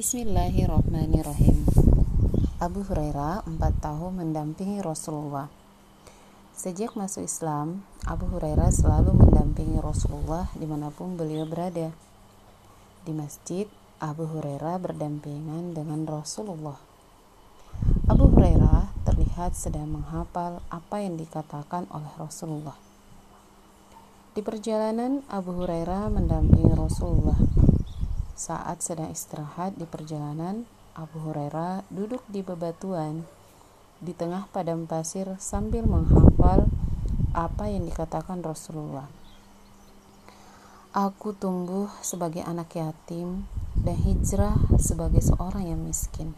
Bismillahirrahmanirrahim. Abu Hurairah empat tahun mendampingi Rasulullah. Sejak masuk Islam, Abu Hurairah selalu mendampingi Rasulullah di mana pun beliau berada. Di masjid, Abu Hurairah berdampingan dengan Rasulullah. Abu Hurairah terlihat sedang menghafal apa yang dikatakan oleh Rasulullah. Di perjalanan, Abu Hurairah mendampingi Rasulullah. Saat sedang istirahat di perjalanan, Abu Hurairah duduk di bebatuan di tengah padang pasir sambil menghafal apa yang dikatakan Rasulullah. Aku tumbuh sebagai anak yatim dan hijrah sebagai seorang yang miskin.